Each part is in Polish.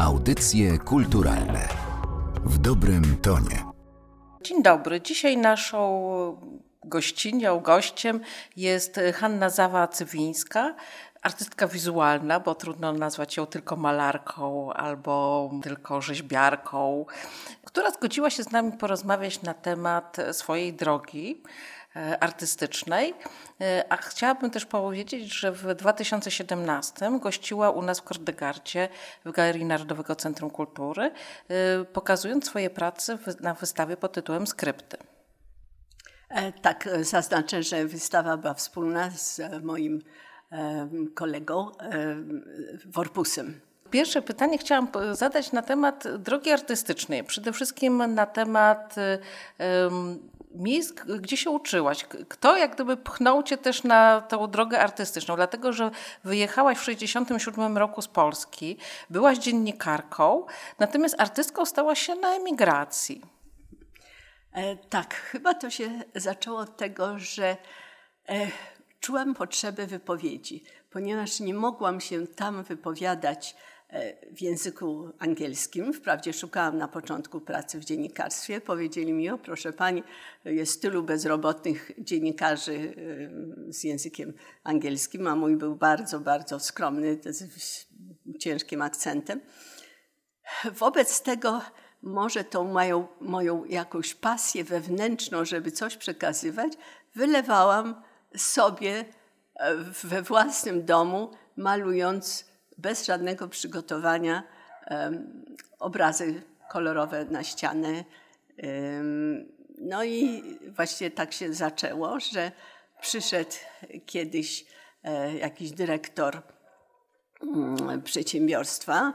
Audycje kulturalne w dobrym tonie. Dzień dobry. Dzisiaj naszą gościnią, gościem jest Hanna Zawa-Cywińska, artystka wizualna, bo trudno nazwać ją tylko malarką albo tylko rzeźbiarką, która zgodziła się z nami porozmawiać na temat swojej drogi artystycznej. E, a chciałabym też powiedzieć, że w 2017 gościła u nas w Kordegardzie w Galerii Narodowego Centrum Kultury, e, pokazując swoje prace na wystawie pod tytułem Skrypty. Tak, zaznaczę, że wystawa była wspólna z moim kolegą Worpusem. Pierwsze pytanie chciałam zadać na temat drogi artystycznej. Przede wszystkim na temat um, miejsc, gdzie się uczyłaś. Kto jak gdyby pchnął cię też na tą drogę artystyczną? Dlatego, że wyjechałaś w 1967 roku z Polski, byłaś dziennikarką, natomiast artystką stałaś się na emigracji. E, tak, chyba to się zaczęło od tego, że e, czułam potrzebę wypowiedzi, ponieważ nie mogłam się tam wypowiadać e, w języku angielskim. Wprawdzie szukałam na początku pracy w dziennikarstwie. Powiedzieli mi, o proszę pani, jest tylu bezrobotnych dziennikarzy z językiem angielskim, a mój był bardzo, bardzo skromny, z ciężkim akcentem. Wobec tego może tą moją, moją jakąś pasję wewnętrzną, żeby coś przekazywać, wylewałam sobie e, we własnym domu, malując bez żadnego przygotowania obrazy kolorowe na ścianę. No i właśnie tak się zaczęło, że przyszedł kiedyś e, jakiś dyrektor mm, przedsiębiorstwa,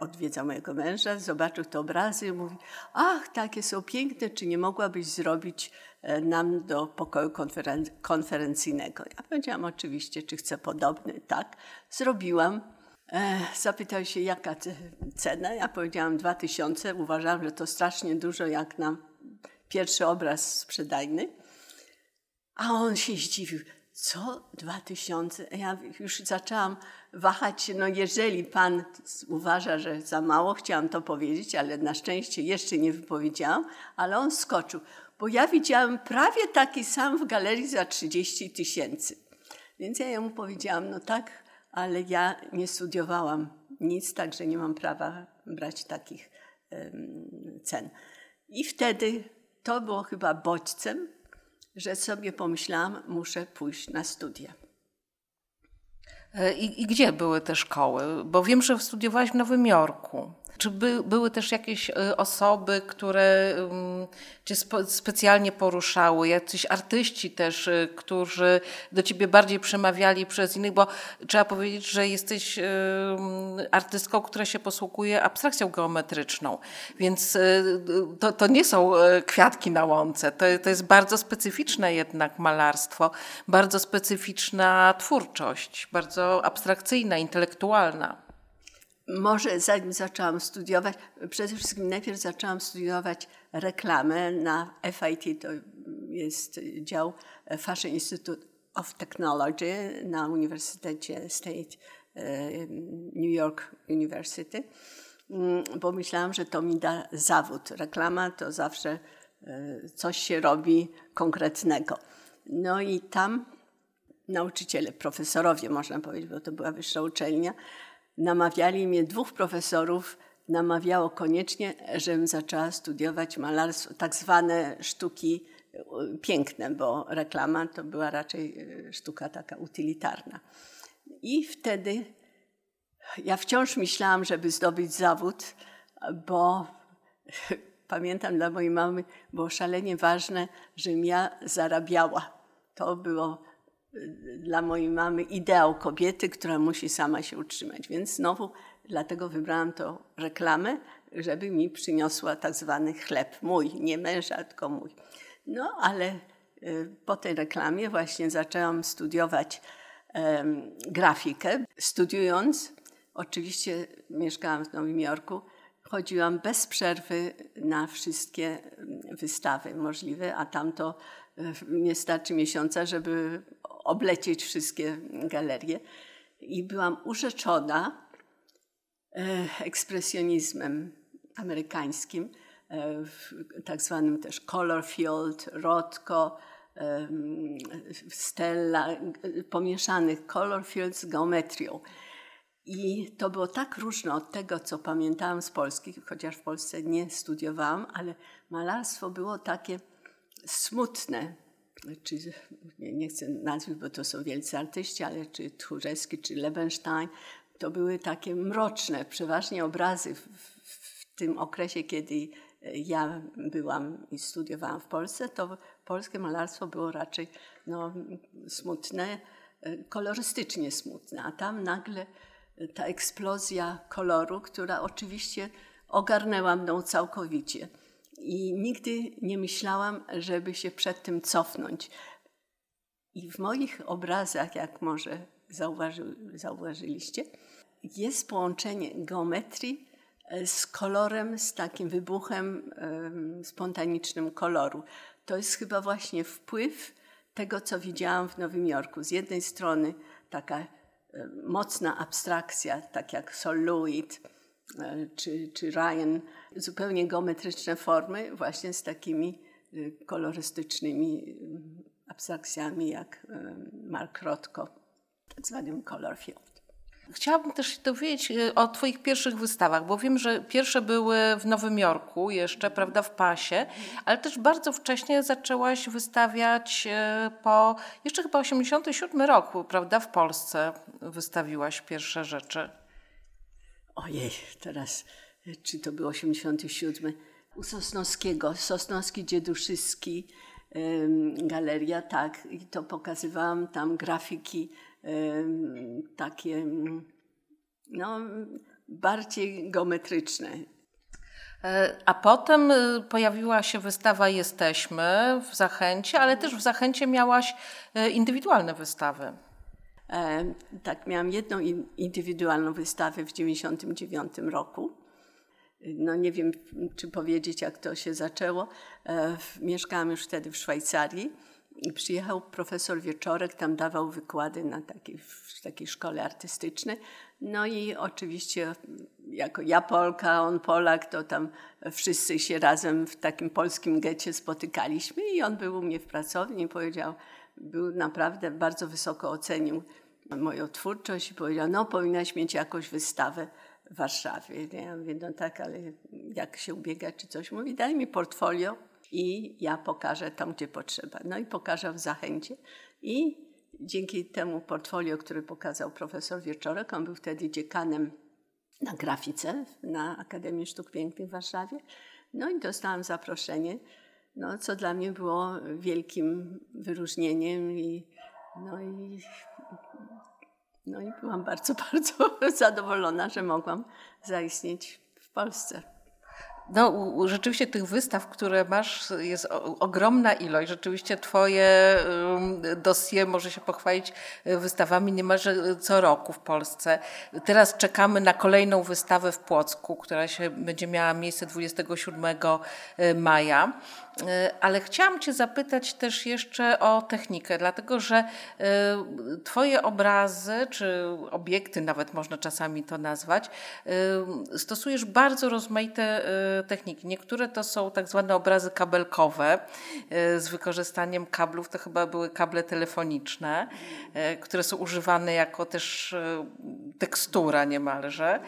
odwiedzał mojego męża, zobaczył te obrazy i mówi, ach, takie są piękne, czy nie mogłabyś zrobić e, nam do pokoju konferen konferencyjnego? Ja powiedziałam oczywiście, czy chcę podobny. Tak, zrobiłam. E, zapytał się, jaka cena. Ja powiedziałam 2000. Uważam, że to strasznie dużo, jak na pierwszy obraz sprzedajny. A on się zdziwił co? Dwa tysiące? Ja już zaczęłam wahać się, no jeżeli pan uważa, że za mało, chciałam to powiedzieć, ale na szczęście jeszcze nie wypowiedziałam, ale on skoczył, bo ja widziałam prawie taki sam w galerii za 30 tysięcy. Więc ja mu powiedziałam, no tak, ale ja nie studiowałam nic, także nie mam prawa brać takich cen. I wtedy to było chyba bodźcem, że sobie pomyślałam, muszę pójść na studia. E, I, I, gdzie były te szkoły? Bo wiem, że studiowałaś w Nowym Jorku. Czy by, były też jakieś y, osoby, które cię spe, specjalnie poruszały, jacyś artyści też, y, którzy do ciebie bardziej przemawiali przez innych, bo trzeba powiedzieć, że jesteś artystką, która się posługuje abstrakcją geometryczną, więc y, to, to nie są kwiatki na łące, to, to jest bardzo specyficzne jednak malarstwo, bardzo specyficzna twórczość, bardzo abstrakcyjna, intelektualna. Może zanim zaczęłam studiować, przede wszystkim najpierw zaczęłam studiować reklamę na FIT, to jest dział Fashion Institute of Technology na Uniwersytecie State New York University, mm, bo myślałam, że to mi da zawód. Reklama to zawsze e, coś się robi konkretnego. No i tam nauczyciele, profesorowie można powiedzieć, bo to była wyższa uczelnia, namawiali mnie, dwóch profesorów namawiało koniecznie, żebym zaczęła studiować malarstwo, tak zwane sztuki e, piękne, bo reklama to była raczej e, sztuka taka utylitarna. I wtedy ja wciąż myślałam, żeby zdobyć zawód, bo pamiętam dla mojej mamy było szalenie ważne, żebym ja zarabiała. To było dla mojej mamy ideał kobiety, która musi sama się utrzymać. Więc znowu dlatego wybrałam to reklamę, żeby mi przyniosła tak zwany chleb mój, nie męża, tylko mój. No ale y, po tej reklamie właśnie zaczęłam studiować grafikę. Studiując, oczywiście mieszkałam w Nowym Jorku, chodziłam bez przerwy na wszystkie wystawy możliwe, a tamto y, nie starczy miesiąca, żeby oblecieć wszystkie galerie. I byłam urzeczona, ekspresjonizmem amerykańskim, tak zwanym też color field, Rothko, Stella, pomieszanych color field z geometrią. I to było tak różne od tego, co pamiętałam z Polski, chociaż w Polsce nie studiowałam, ale malarstwo było takie smutne. Czy, nie, nie chcę nazwać, bo to są wielcy artyści, ale czy Tchórzewski, czy Lebenstein, to były takie mroczne, przeważnie obrazy w, w tym okresie, kiedy ja byłam i studiowałam w Polsce, to polskie malarstwo było raczej no, smutne, kolorystycznie smutne, a tam nagle ta eksplozja koloru, która oczywiście ogarnęła mną całkowicie. I nigdy nie myślałam, żeby się przed tym cofnąć. I w moich obrazach, jak może zauważy, zauważyliście, jest połączenie geometrii e, z kolorem, z takim wybuchem spontanicznym koloru. To jest chyba właśnie wpływ tego, co widziałam w Nowym Jorku. Z jednej strony taka mocna abstrakcja, tak jak Sol e, czy, czy Ryan, zupełnie geometryczne formy, właśnie z takimi e, kolorystycznymi e, abstrakcjami jak Mark Rothko, tak zwanym color field. Chciałabym też się dowiedzieć o Twoich pierwszych wystawach, bo wiem, że pierwsze były w Nowym Jorku, jeszcze, prawda, w pasie, ale też bardzo wcześnie zaczęłaś wystawiać po, jeszcze chyba 87 roku, prawda, w Polsce wystawiłaś pierwsze rzeczy. Ojej, teraz, czy to był 87? U Sosnowskiego, Sosnowski, Dzieduszyski, galeria, tak, i to pokazywałam tam grafiki takie no, bardziej geometryczne. E, a potem y, pojawiła się wystawa Jesteśmy w Zachęcie, ale też w Zachęcie miałaś e, indywidualne wystawy. E, tak, miałam jedną indywidualną wystawę w 1999 roku. No nie wiem, czy powiedzieć, jak to się zaczęło. Mieszkałam już wtedy w Szwajcarii i przyjechał profesor Wieczorek, tam dawał wykłady na takiej, w takiej szkole artystycznej. No i oczywiście jako ja Polka, on Polak, to tam wszyscy się razem w takim polskim getcie spotykaliśmy i on był u mnie w pracowni i powiedział, był naprawdę bardzo wysoko ocenił moją twórczość i powiedział, no powinnaś mieć jakąś wystawę w Warszawie. Ja mówię, no tak, ale jak się ubiegać czy coś? Mówi, daj mi portfolio i ja pokażę tam, gdzie potrzeba. No i pokażę w zachęcie. I dzięki temu portfolio, który pokazał profesor Wieczorek, on był wtedy dziekanem na grafice na Akademii Sztuk Pięknych w Warszawie. No i dostałam zaproszenie, no, co dla mnie było wielkim wyróżnieniem i, no i, no i byłam bardzo, bardzo zadowolona, że mogłam zaistnieć w Polsce. No, rzeczywiście tych wystaw, które masz, jest ogromna ilość. Rzeczywiście Twoje dossier może się pochwalić y, wystawami niemalże co roku w Polsce. Teraz czekamy na kolejną wystawę w Płocku, która się będzie miała miejsce 27 y, maja. E, ale chciałam Cię zapytać też jeszcze o technikę, dlatego że e, Twoje obrazy, czy obiekty, nawet można czasami to nazwać, e, stosujesz bardzo rozmaite techniki. Niektóre to są tak zwane obrazy kabelkowe z wykorzystaniem kablów, to chyba były kable telefoniczne, które są używane jako też tekstura niemalże,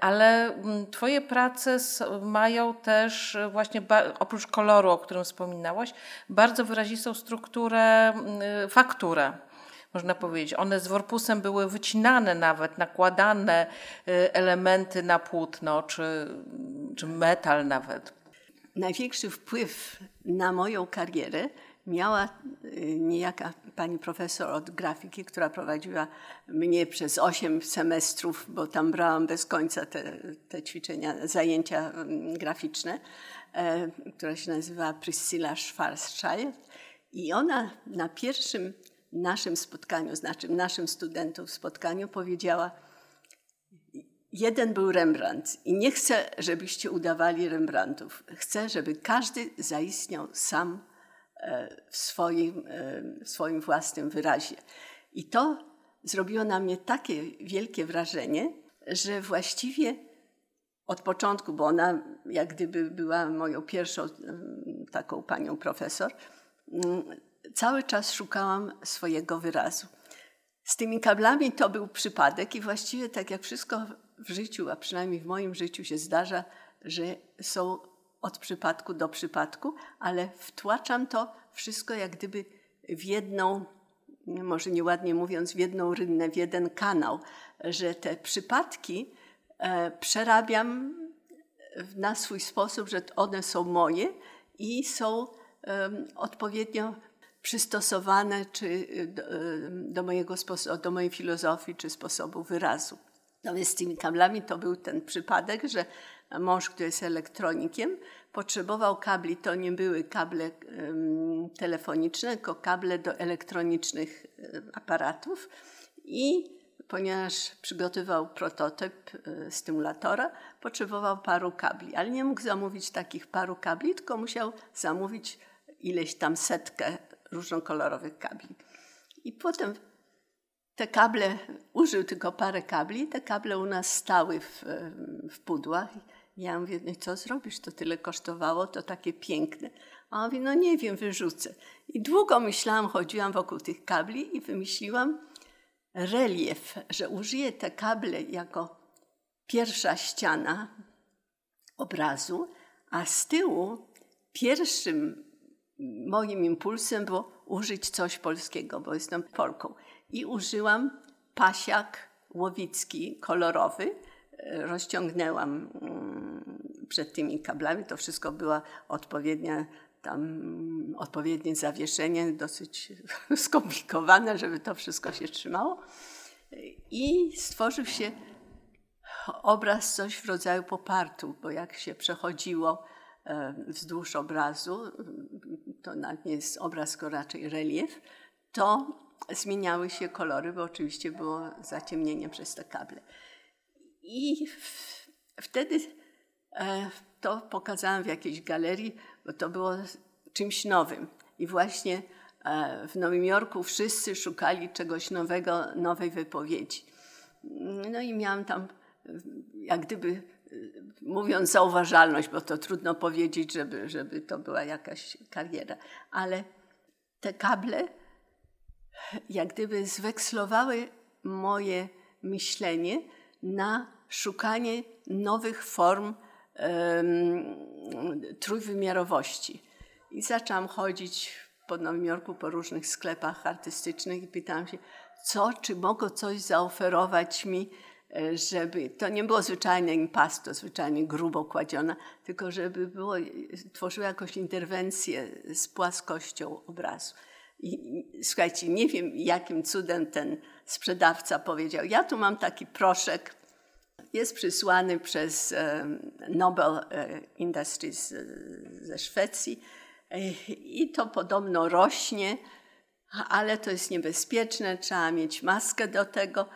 ale Twoje prace mają też właśnie oprócz koloru, którym wspominałaś, bardzo wyrazistą strukturę, y, fakturę można powiedzieć. One z worpusem były wycinane nawet, nakładane y, elementy na płótno, czy, czy metal nawet. Największy wpływ na moją karierę miała y, niejaka pani profesor od grafiki, która prowadziła mnie przez osiem semestrów, bo tam brałam bez końca te, te ćwiczenia, zajęcia mm, graficzne. E, która się nazywa Priscilla Schwarzschild. I ona na pierwszym naszym spotkaniu, znaczy naszym studentów spotkaniu powiedziała, jeden był Rembrandt i nie chcę, żebyście udawali Rembrandtów. Chcę, żeby każdy zaistniał sam w swoim, e, w swoim własnym wyrazie. I to zrobiło na mnie takie wielkie wrażenie, że właściwie od początku, bo ona jak gdyby była moją pierwszą taką panią profesor, cały czas szukałam swojego wyrazu. Z tymi kablami to był przypadek i właściwie tak jak wszystko w życiu, a przynajmniej w moim życiu się zdarza, że są od przypadku do przypadku, ale wtłaczam to wszystko jak gdyby w jedną, może nieładnie mówiąc, w jedną rynnę, w jeden kanał, że te przypadki e, przerabiam na swój sposób, że one są moje i są odpowiednio przystosowane czy do, do, mojego do mojej filozofii czy sposobu wyrazu. No więc z tymi kablami to był ten przypadek, że mąż, który jest elektronikiem, potrzebował kabli. To nie były kable telefoniczne, tylko kable do elektronicznych aparatów. I ponieważ przygotował prototyp um, stymulatora, potrzebował paru kabli, ale nie mógł zamówić takich paru kabli, tylko musiał zamówić ileś tam setkę różnokolorowych kabli. I potem te kable, użył tylko parę kabli, te kable u nas stały w, w pudłach. Ja mówię, no co zrobisz, to tyle kosztowało, to takie piękne. A on mówi, no nie wiem, wyrzucę. I długo myślałam, chodziłam wokół tych kabli i wymyśliłam relief, że użyję te kable jako pierwsza ściana obrazu, a z tyłu pierwszym moim impulsem było użyć coś polskiego, bo jestem Polką. I użyłam pasiak łowicki kolorowy. E, rozciągnęłam mm, przed tymi kablami. To wszystko była odpowiednia tam odpowiednie zawieszenie, dosyć skomplikowane, żeby to wszystko się trzymało. I stworzył się obraz coś w rodzaju popartu, bo jak się przechodziło e, wzdłuż obrazu, to nie jest obraz, tylko raczej relief, to zmieniały się kolory, bo oczywiście było zaciemnienie przez te kable. I wtedy to pokazałam w jakiejś galerii, bo to było czymś nowym. I właśnie e, w Nowym Jorku wszyscy szukali czegoś nowego, nowej wypowiedzi. No i miałam tam jak gdyby mówiąc zauważalność, bo to trudno powiedzieć, żeby, żeby to była jakaś kariera, ale te kable jak gdyby zwekslowały moje myślenie na szukanie nowych form trójwymiarowości. I zaczęłam chodzić po Nowym Jorku po różnych sklepach artystycznych i pytałam się, co, czy mogą coś zaoferować mi E, żeby to nie było zwyczajne impasto, zwyczajnie grubo kładziona, tylko żeby było, tworzyło jakąś interwencję z płaskością obrazu. I, słuchajcie, nie wiem jakim cudem ten sprzedawca powiedział, ja tu mam taki proszek, jest przysłany przez Nobel e, Industries ze Szwecji i to podobno rośnie, ale to jest niebezpieczne, trzeba mieć maskę do tego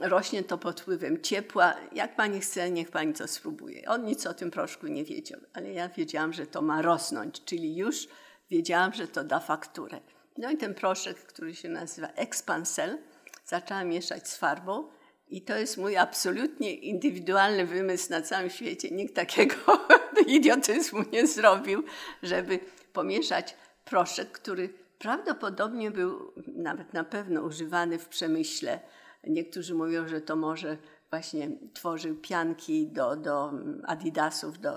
rośnie to pod wpływem ciepła. Jak pani chce, niech pani to spróbuje. On nic o tym proszku nie wiedział, ale ja wiedziałam, że to ma rosnąć, czyli już wiedziałam, że to da fakturę. No i ten proszek, który się nazywa Expansel, zaczęłam mieszać z farbą i to jest mój absolutnie indywidualny wymysł na całym świecie. Nikt takiego idiotyzmu nie zrobił, żeby pomieszać proszek, który prawdopodobnie był nawet na pewno używany w przemyśle Niektórzy mówią, że to może właśnie tworzył pianki do, do adidasów do,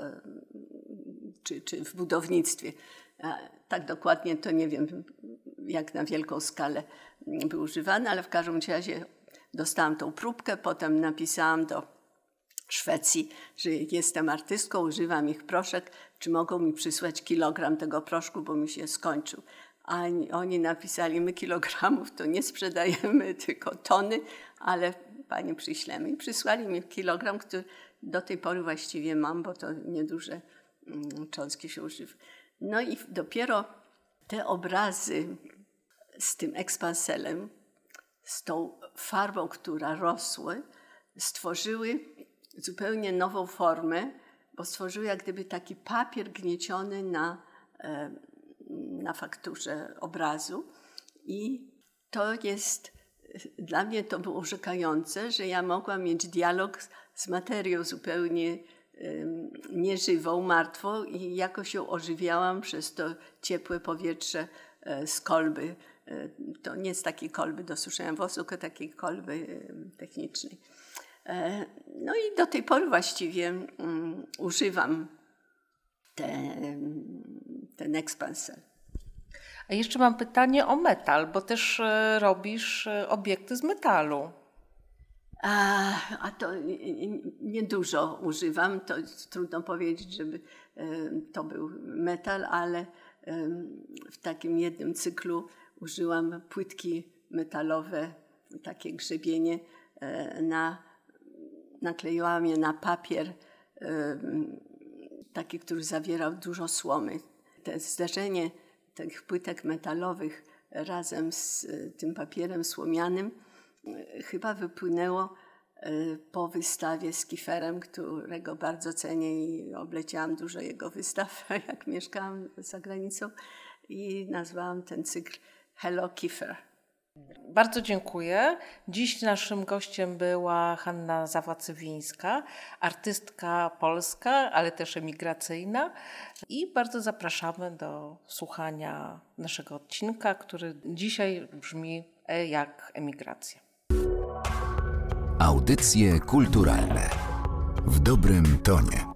czy, czy w budownictwie. Tak dokładnie to nie wiem, jak na wielką skalę był używany, ale w każdym razie dostałam tą próbkę, potem napisałam do Szwecji, że jestem artystką, używam ich proszek, czy mogą mi przysłać kilogram tego proszku, bo mi się skończył. A oni napisali, my kilogramów to nie sprzedajemy, tylko tony, ale pani przyślemy. I przysłali mi kilogram, który do tej pory właściwie mam, bo to nieduże mm, cząstki się używa. No i dopiero te obrazy z tym ekspanselem, z tą farbą, która rosły, stworzyły zupełnie nową formę, bo stworzyły jak gdyby taki papier gnieciony na na fakturze obrazu i to jest dla mnie to było urzekające, że ja mogłam mieć dialog z materią zupełnie nieżywą, martwą i jakoś ją ożywiałam przez to ciepłe powietrze e, z kolby. E, to nie z takiej kolby do suszenia włosów, tylko takiej kolby technicznej. E, no i do tej pory właściwie um, używam te, ten ekspansor. A jeszcze mam pytanie o metal, bo też robisz obiekty z metalu. A, a to niedużo używam. To trudno powiedzieć, żeby to był metal, ale w takim jednym cyklu użyłam płytki metalowe, takie grzebienie, e, na, nakleiłam je na papier, taki, który zawierał dużo słomy. To zdarzenie tych płytek metalowych razem z tym papierem słomianym chyba wypłynęło e, po wystawie z Kiferem, którego bardzo cenię i obleciałam dużo jego wystaw, jak mieszkałam za granicą i nazwałam ten cykl Hello Kiefer. Bardzo dziękuję. Dziś naszym gościem była Hanna Zawacywińska, artystka polska, ale też emigracyjna. I bardzo zapraszamy do słuchania naszego odcinka, który dzisiaj brzmi e jak emigracja. Audycje kulturalne w dobrym tonie.